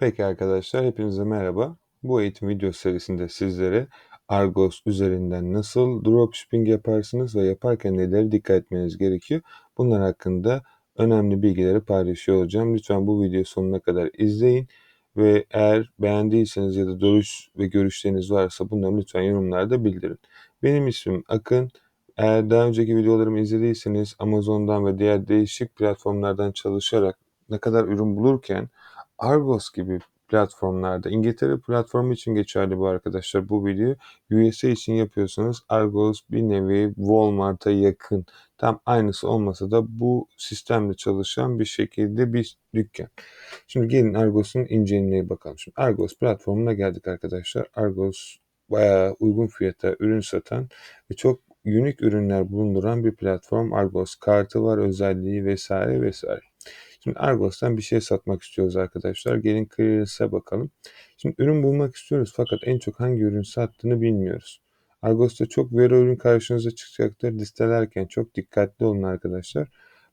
Peki arkadaşlar, hepinize merhaba. Bu eğitim video serisinde sizlere Argos üzerinden nasıl dropshipping yaparsınız ve yaparken nelere dikkat etmeniz gerekiyor? Bunlar hakkında önemli bilgileri paylaşıyor olacağım. Lütfen bu videoyu sonuna kadar izleyin ve eğer beğendiyseniz ya da görüş ve görüşleriniz varsa bunları lütfen yorumlarda bildirin. Benim ismim Akın. Eğer daha önceki videolarımı izlediyseniz Amazon'dan ve diğer değişik platformlardan çalışarak ne kadar ürün bulurken Argos gibi platformlarda, İngiltere platformu için geçerli bu arkadaşlar bu video. USA için yapıyorsanız Argos bir nevi Walmart'a yakın. Tam aynısı olmasa da bu sistemle çalışan bir şekilde bir dükkan. Şimdi gelin Argos'un incelemeye bakalım. Şimdi Argos platformuna geldik arkadaşlar. Argos bayağı uygun fiyata ürün satan ve çok unik ürünler bulunduran bir platform. Argos kartı var, özelliği vesaire vesaire. Şimdi Argos'tan bir şey satmak istiyoruz arkadaşlar. Gelin Clearance'e bakalım. Şimdi ürün bulmak istiyoruz fakat en çok hangi ürün sattığını bilmiyoruz. Argos'ta çok veri ürün karşınıza çıkacaktır. Listelerken çok dikkatli olun arkadaşlar.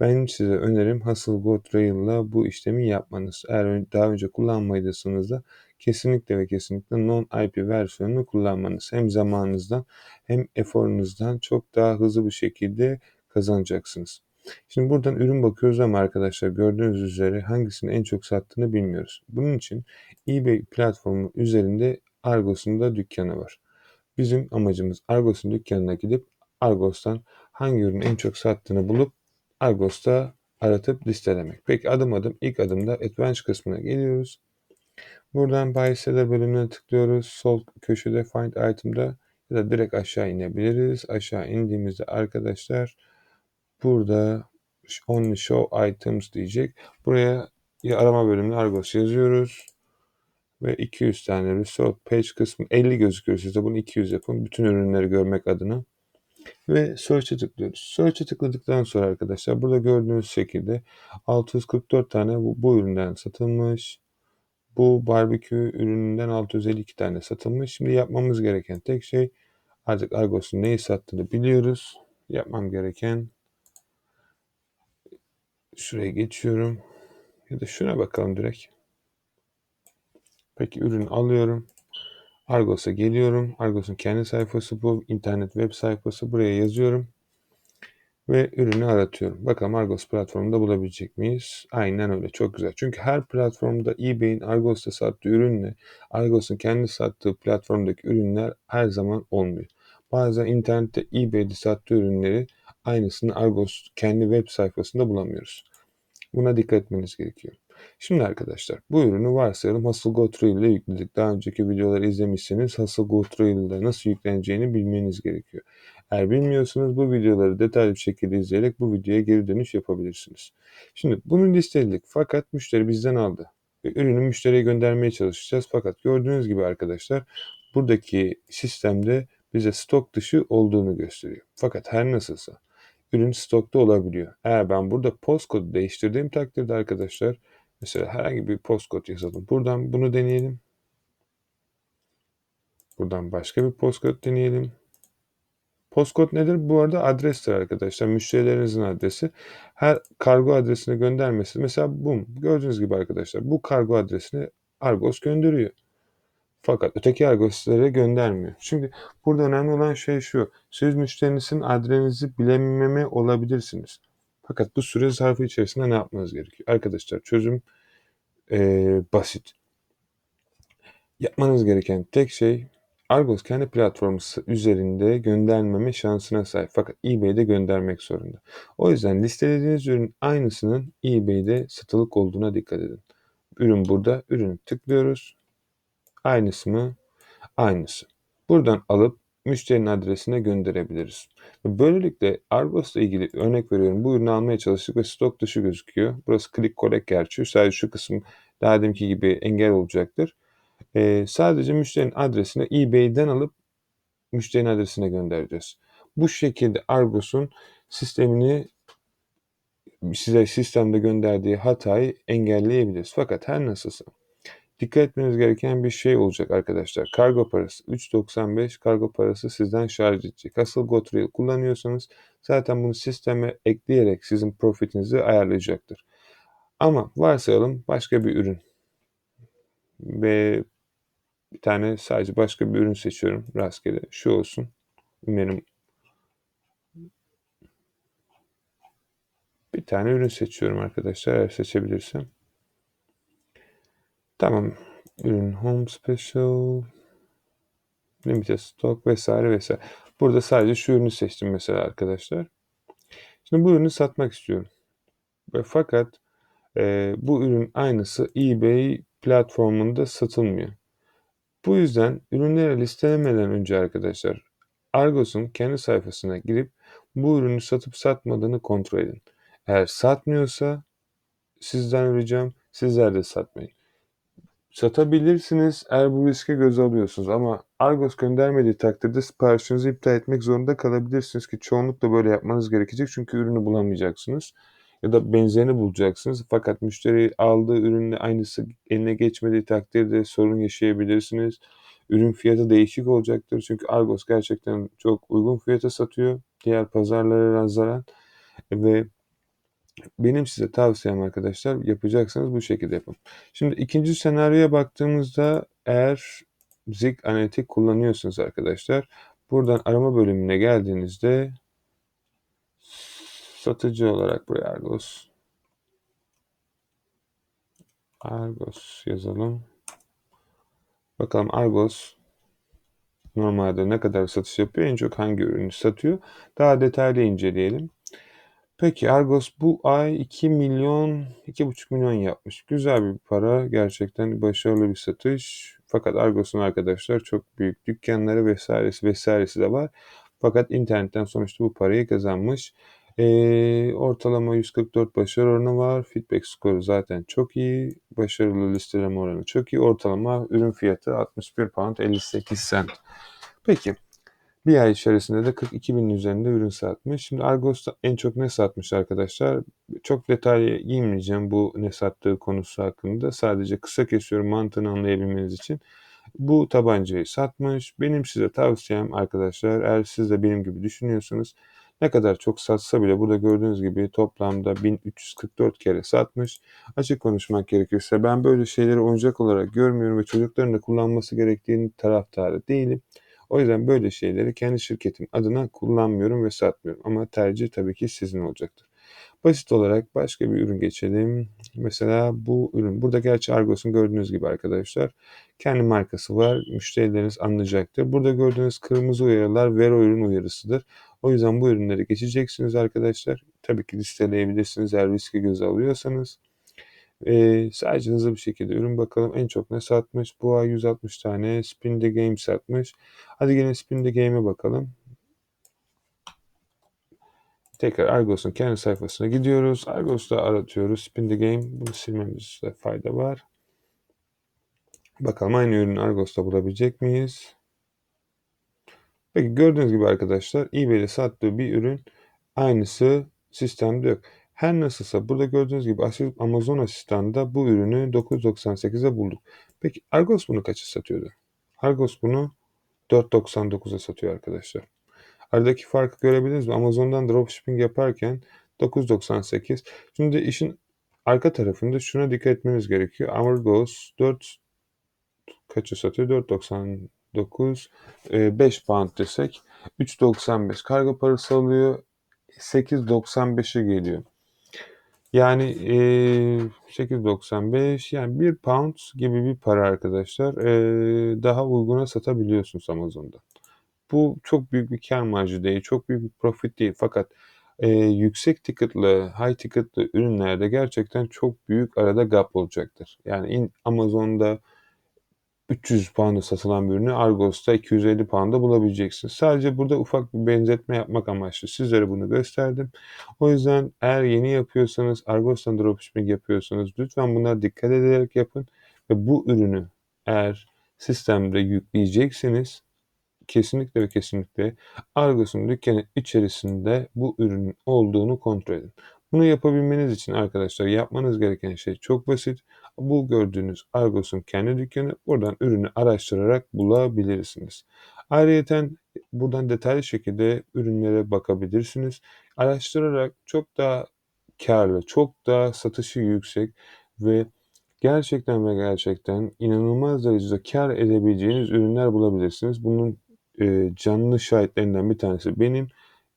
Benim size önerim Hustle Trail'la bu işlemi yapmanız. Eğer daha önce kullanmaydıysanız da kesinlikle ve kesinlikle non-IP versiyonunu kullanmanız. Hem zamanınızdan hem eforunuzdan çok daha hızlı bir şekilde kazanacaksınız. Şimdi buradan ürün bakıyoruz ama arkadaşlar gördüğünüz üzere hangisini en çok sattığını bilmiyoruz. Bunun için eBay platformu üzerinde Argos'un da dükkanı var. Bizim amacımız Argos'un dükkanına gidip Argos'tan hangi ürünü en çok sattığını bulup Argos'ta aratıp listelemek. Peki adım adım ilk adımda Advanced kısmına geliyoruz. Buradan Buy Seller bölümüne tıklıyoruz. Sol köşede Find Item'da ya da direkt aşağı inebiliriz. Aşağı indiğimizde arkadaşlar Burada only show items diyecek. Buraya ya arama bölümüne Argos yazıyoruz. Ve 200 tane resort page kısmı 50 gözüküyor size. Bunu 200 yapın. Bütün ürünleri görmek adına. Ve search'e tıklıyoruz. Search'e tıkladıktan sonra arkadaşlar burada gördüğünüz şekilde 644 tane bu, bu üründen satılmış. Bu barbekü ürününden 652 tane satılmış. Şimdi yapmamız gereken tek şey artık Argos'un neyi sattığını biliyoruz. Yapmam gereken Şuraya geçiyorum. Ya da şuna bakalım direkt. Peki ürün alıyorum. Argos'a geliyorum. Argos'un kendi sayfası bu. internet web sayfası. Buraya yazıyorum. Ve ürünü aratıyorum. Bakalım Argos platformunda bulabilecek miyiz? Aynen öyle. Çok güzel. Çünkü her platformda eBay'in Argos'ta sattığı ürünle Argos'un kendi sattığı platformdaki ürünler her zaman olmuyor. Bazen internette eBay'de sattığı ürünleri aynısını Argos kendi web sayfasında bulamıyoruz. Buna dikkat etmeniz gerekiyor. Şimdi arkadaşlar bu ürünü varsayalım Hustle Go Trail ile yükledik. Daha önceki videoları izlemişseniz Hustle Go Trail ile nasıl yükleneceğini bilmeniz gerekiyor. Eğer bilmiyorsanız bu videoları detaylı bir şekilde izleyerek bu videoya geri dönüş yapabilirsiniz. Şimdi bunu listeledik fakat müşteri bizden aldı. Ve ürünü müşteriye göndermeye çalışacağız. Fakat gördüğünüz gibi arkadaşlar buradaki sistemde bize stok dışı olduğunu gösteriyor. Fakat her nasılsa ürün stokta olabiliyor. Eğer ben burada postcode değiştirdiğim takdirde arkadaşlar mesela herhangi bir postcode yazalım. Buradan bunu deneyelim. Buradan başka bir postcode deneyelim. Postcode nedir? Bu arada adrestir arkadaşlar. Müşterilerinizin adresi. Her kargo adresine göndermesi. Mesela bu. Gördüğünüz gibi arkadaşlar. Bu kargo adresini Argos gönderiyor. Fakat öteki ergonistlere göndermiyor. Şimdi burada önemli olan şey şu. Siz müşterinizin adresinizi bilememe olabilirsiniz. Fakat bu süre zarfı içerisinde ne yapmanız gerekiyor? Arkadaşlar çözüm ee, basit. Yapmanız gereken tek şey Argos kendi platformu üzerinde göndermeme şansına sahip. Fakat eBay'de göndermek zorunda. O yüzden listelediğiniz ürün aynısının eBay'de satılık olduğuna dikkat edin. Ürün burada. Ürünü tıklıyoruz. Aynısı mı? Aynısı. Buradan alıp müşterinin adresine gönderebiliriz. Böylelikle Argos ile ilgili örnek veriyorum. Bu ürünü almaya çalıştık ve stok dışı gözüküyor. Burası click collect gerçi. Sadece şu kısım daha demki gibi engel olacaktır. Ee, sadece müşterinin adresine eBay'den alıp müşterinin adresine göndereceğiz. Bu şekilde Argos'un sistemini size sistemde gönderdiği hatayı engelleyebiliriz. Fakat her nasılsa Dikkat etmeniz gereken bir şey olacak arkadaşlar. Kargo parası 3.95 kargo parası sizden şarj edecek. Asıl GoTrail kullanıyorsanız zaten bunu sisteme ekleyerek sizin profitinizi ayarlayacaktır. Ama varsayalım başka bir ürün. ve bir tane sadece başka bir ürün seçiyorum rastgele. Şu olsun. Umarım bir tane ürün seçiyorum arkadaşlar eğer seçebilirsem. Tamam. Ürün Home Special Limited Stock vesaire vesaire. Burada sadece şu ürünü seçtim mesela arkadaşlar. Şimdi bu ürünü satmak istiyorum. Ve fakat e, bu ürün aynısı eBay platformunda satılmıyor. Bu yüzden ürünleri listelemeden önce arkadaşlar Argos'un kendi sayfasına girip bu ürünü satıp satmadığını kontrol edin. Eğer satmıyorsa sizden ricam sizler de satmayın. Satabilirsiniz eğer bu riske göz alıyorsunuz ama Argos göndermediği takdirde siparişinizi iptal etmek zorunda kalabilirsiniz ki çoğunlukla böyle yapmanız gerekecek çünkü ürünü bulamayacaksınız ya da benzerini bulacaksınız. Fakat müşteri aldığı ürünle aynısı eline geçmediği takdirde sorun yaşayabilirsiniz. Ürün fiyatı değişik olacaktır çünkü Argos gerçekten çok uygun fiyata satıyor diğer pazarlara nazaran ve benim size tavsiyem arkadaşlar yapacaksanız bu şekilde yapın. Şimdi ikinci senaryoya baktığımızda eğer Zig Analitik kullanıyorsunuz arkadaşlar. Buradan arama bölümüne geldiğinizde satıcı olarak buraya Argos Argos yazalım. Bakalım Argos normalde ne kadar satış yapıyor, en çok hangi ürünü satıyor. Daha detaylı inceleyelim. Peki Argos bu ay 2 milyon, 2,5 milyon yapmış. Güzel bir para. Gerçekten başarılı bir satış. Fakat Argos'un arkadaşlar çok büyük dükkanları vesairesi vesairesi de var. Fakat internetten sonuçta bu parayı kazanmış. Ee, ortalama 144 başarı oranı var. Feedback skoru zaten çok iyi. Başarılı listeleme oranı çok iyi. Ortalama ürün fiyatı 61 pound 58 cent. Peki bir ay içerisinde de 42 binin üzerinde ürün satmış. Şimdi Argos'ta en çok ne satmış arkadaşlar? Çok detaylı girmeyeceğim bu ne sattığı konusu hakkında. Sadece kısa kesiyorum mantığını anlayabilmeniz için. Bu tabancayı satmış. Benim size tavsiyem arkadaşlar eğer siz de benim gibi düşünüyorsanız ne kadar çok satsa bile burada gördüğünüz gibi toplamda 1344 kere satmış. Açık konuşmak gerekirse ben böyle şeyleri oyuncak olarak görmüyorum ve çocukların da kullanması gerektiğini taraftarı değilim. O yüzden böyle şeyleri kendi şirketim adına kullanmıyorum ve satmıyorum. Ama tercih tabii ki sizin olacaktır. Basit olarak başka bir ürün geçelim. Mesela bu ürün. Burada gerçi Argos'un gördüğünüz gibi arkadaşlar kendi markası var. Müşterileriniz anlayacaktır. Burada gördüğünüz kırmızı uyarılar Vero ürün uyarısıdır. O yüzden bu ürünleri geçeceksiniz arkadaşlar. Tabii ki listeleyebilirsiniz eğer riski göze alıyorsanız. Ee, sadece hızlı bir şekilde ürün bakalım. En çok ne satmış? Bu ay 160 tane Spin the Game satmış. Hadi gelin Spin the Game'e bakalım. Tekrar Argos'un kendi sayfasına gidiyoruz. Argos'ta aratıyoruz. Spin the Game. Bunu silmemizde fayda var. Bakalım aynı ürünü Argos'ta bulabilecek miyiz? Peki gördüğünüz gibi arkadaşlar eBay'de sattığı bir ürün aynısı sistemde yok. Her nasılsa burada gördüğünüz gibi Amazon asistanında bu ürünü 9.98'e bulduk. Peki Argos bunu kaça satıyordu? Argos bunu 4.99'a satıyor arkadaşlar. Aradaki farkı görebildiniz mi? Amazon'dan dropshipping yaparken 9.98. Şimdi işin arka tarafında şuna dikkat etmeniz gerekiyor. Argos 4 kaça satıyor? 4.99 5 pound desek 3.95 kargo parası alıyor 8.95'e geliyor. Yani e, 8.95 yani 1 pound gibi bir para arkadaşlar. E, daha uyguna satabiliyorsunuz Amazon'da. Bu çok büyük bir kar marjı değil, çok büyük bir profit değil. Fakat e, yüksek ticketlı, high ticketlı ürünlerde gerçekten çok büyük arada gap olacaktır. Yani in, Amazon'da 300 pound'a satılan bir ürünü Argos'ta 250 pound'a bulabileceksiniz. Sadece burada ufak bir benzetme yapmak amaçlı sizlere bunu gösterdim. O yüzden eğer yeni yapıyorsanız, Argos'tan dropshipping yapıyorsanız lütfen bunlara dikkat ederek yapın. Ve bu ürünü eğer sistemde yükleyecekseniz kesinlikle ve kesinlikle Argos'un dükkanı içerisinde bu ürünün olduğunu kontrol edin. Bunu yapabilmeniz için arkadaşlar yapmanız gereken şey çok basit. Bu gördüğünüz Argos'un kendi dükkanı buradan ürünü araştırarak bulabilirsiniz. Ayrıca buradan detaylı şekilde ürünlere bakabilirsiniz. Araştırarak çok daha karlı, çok daha satışı yüksek ve gerçekten ve gerçekten inanılmaz derecede kar edebileceğiniz ürünler bulabilirsiniz. Bunun e, canlı şahitlerinden bir tanesi benim.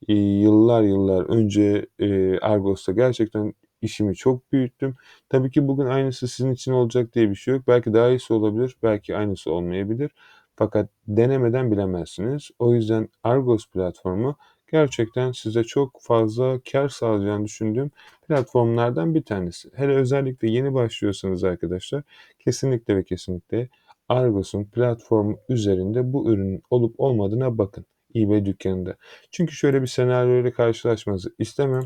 E, yıllar yıllar önce e, Argos'ta gerçekten işimi çok büyüttüm. Tabii ki bugün aynısı sizin için olacak diye bir şey yok. Belki daha iyisi olabilir, belki aynısı olmayabilir. Fakat denemeden bilemezsiniz. O yüzden Argos platformu gerçekten size çok fazla kar sağlayacağını düşündüğüm platformlardan bir tanesi. Hele özellikle yeni başlıyorsanız arkadaşlar kesinlikle ve kesinlikle Argos'un platformu üzerinde bu ürünün olup olmadığına bakın eBay dükkanında. Çünkü şöyle bir senaryo ile karşılaşmanızı istemem.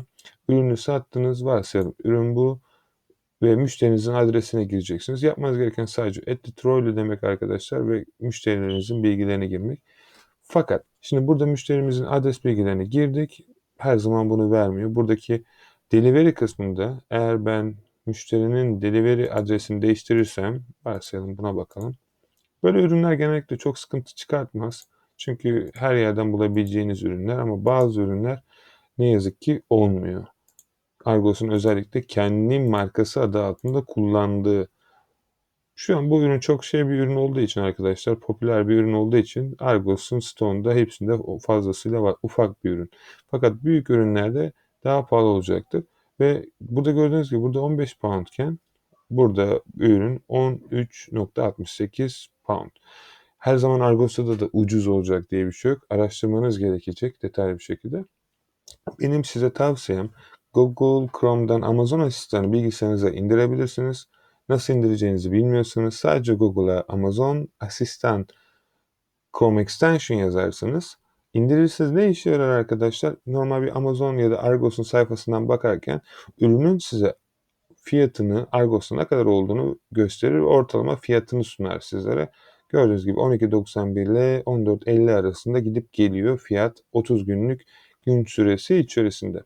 Ürünü sattınız varsayalım. Ürün bu ve müşterinizin adresine gireceksiniz. Yapmanız gereken sadece etli trollü demek arkadaşlar ve müşterilerinizin bilgilerini girmek. Fakat şimdi burada müşterimizin adres bilgilerini girdik. Her zaman bunu vermiyor. Buradaki delivery kısmında eğer ben müşterinin delivery adresini değiştirirsem varsayalım buna bakalım. Böyle ürünler genellikle çok sıkıntı çıkartmaz. Çünkü her yerden bulabileceğiniz ürünler ama bazı ürünler ne yazık ki olmuyor. Argos'un özellikle kendi markası adı altında kullandığı şu an bu ürün çok şey bir ürün olduğu için arkadaşlar popüler bir ürün olduğu için Argos'un stone'da hepsinde fazlasıyla var. Ufak bir ürün. Fakat büyük ürünlerde daha pahalı olacaktır. Ve burada gördüğünüz gibi burada 15 poundken burada ürün 13.68 pound. Her zaman Argos'ta da ucuz olacak diye bir şey yok. Araştırmanız gerekecek detaylı bir şekilde. Benim size tavsiyem Google Chrome'dan Amazon asistanı bilgisayarınıza indirebilirsiniz. Nasıl indireceğinizi bilmiyorsanız sadece Google'a Amazon asistan Chrome extension yazarsanız indirirsiniz. Ne işe yarar arkadaşlar? Normal bir Amazon ya da Argos'un sayfasından bakarken ürünün size fiyatını, Argos'un ne kadar olduğunu gösterir. Ortalama fiyatını sunar sizlere. Gördüğünüz gibi 12.91 ile 14.50 arasında gidip geliyor fiyat 30 günlük gün süresi içerisinde.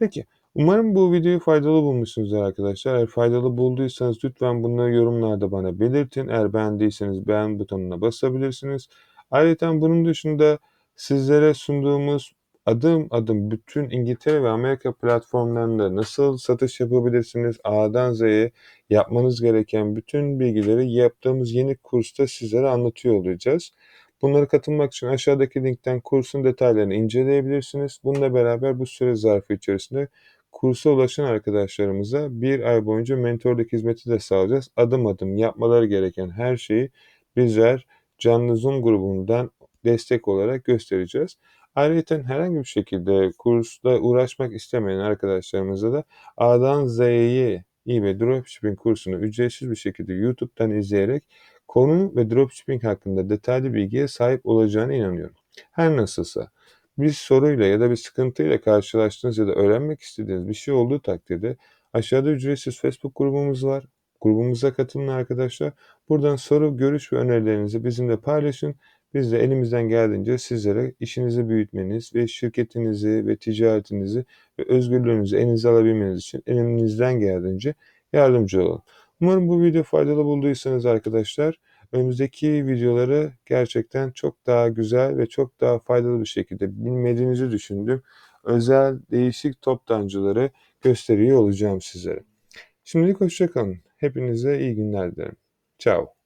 Peki umarım bu videoyu faydalı bulmuşsunuzdur arkadaşlar. Eğer faydalı bulduysanız lütfen bunları yorumlarda bana belirtin. Eğer beğendiyseniz beğen butonuna basabilirsiniz. Ayrıca bunun dışında sizlere sunduğumuz adım adım bütün İngiltere ve Amerika platformlarında nasıl satış yapabilirsiniz? A'dan Z'ye yapmanız gereken bütün bilgileri yaptığımız yeni kursta sizlere anlatıyor olacağız. Bunları katılmak için aşağıdaki linkten kursun detaylarını inceleyebilirsiniz. Bununla beraber bu süre zarfı içerisinde kursa ulaşan arkadaşlarımıza bir ay boyunca mentorluk hizmeti de sağlayacağız. Adım adım yapmaları gereken her şeyi bizler canlı Zoom grubundan destek olarak göstereceğiz. Ayrıca herhangi bir şekilde kursla uğraşmak istemeyen arkadaşlarımıza da A'dan Z'ye eBay Dropshipping kursunu ücretsiz bir şekilde YouTube'dan izleyerek konu ve dropshipping hakkında detaylı bilgiye sahip olacağına inanıyorum. Her nasılsa bir soruyla ya da bir sıkıntıyla karşılaştığınız ya da öğrenmek istediğiniz bir şey olduğu takdirde aşağıda ücretsiz Facebook grubumuz var. Grubumuza katılın arkadaşlar. Buradan soru, görüş ve önerilerinizi bizimle paylaşın. Biz de elimizden geldiğince sizlere işinizi büyütmeniz ve şirketinizi ve ticaretinizi ve özgürlüğünüzü elinize alabilmeniz için elimizden geldiğince yardımcı olalım. Umarım bu video faydalı bulduysanız arkadaşlar önümüzdeki videoları gerçekten çok daha güzel ve çok daha faydalı bir şekilde bilmediğinizi düşündüm. Özel değişik toptancıları gösteriyor olacağım sizlere. Şimdilik hoşçakalın. Hepinize iyi günler dilerim. Ciao.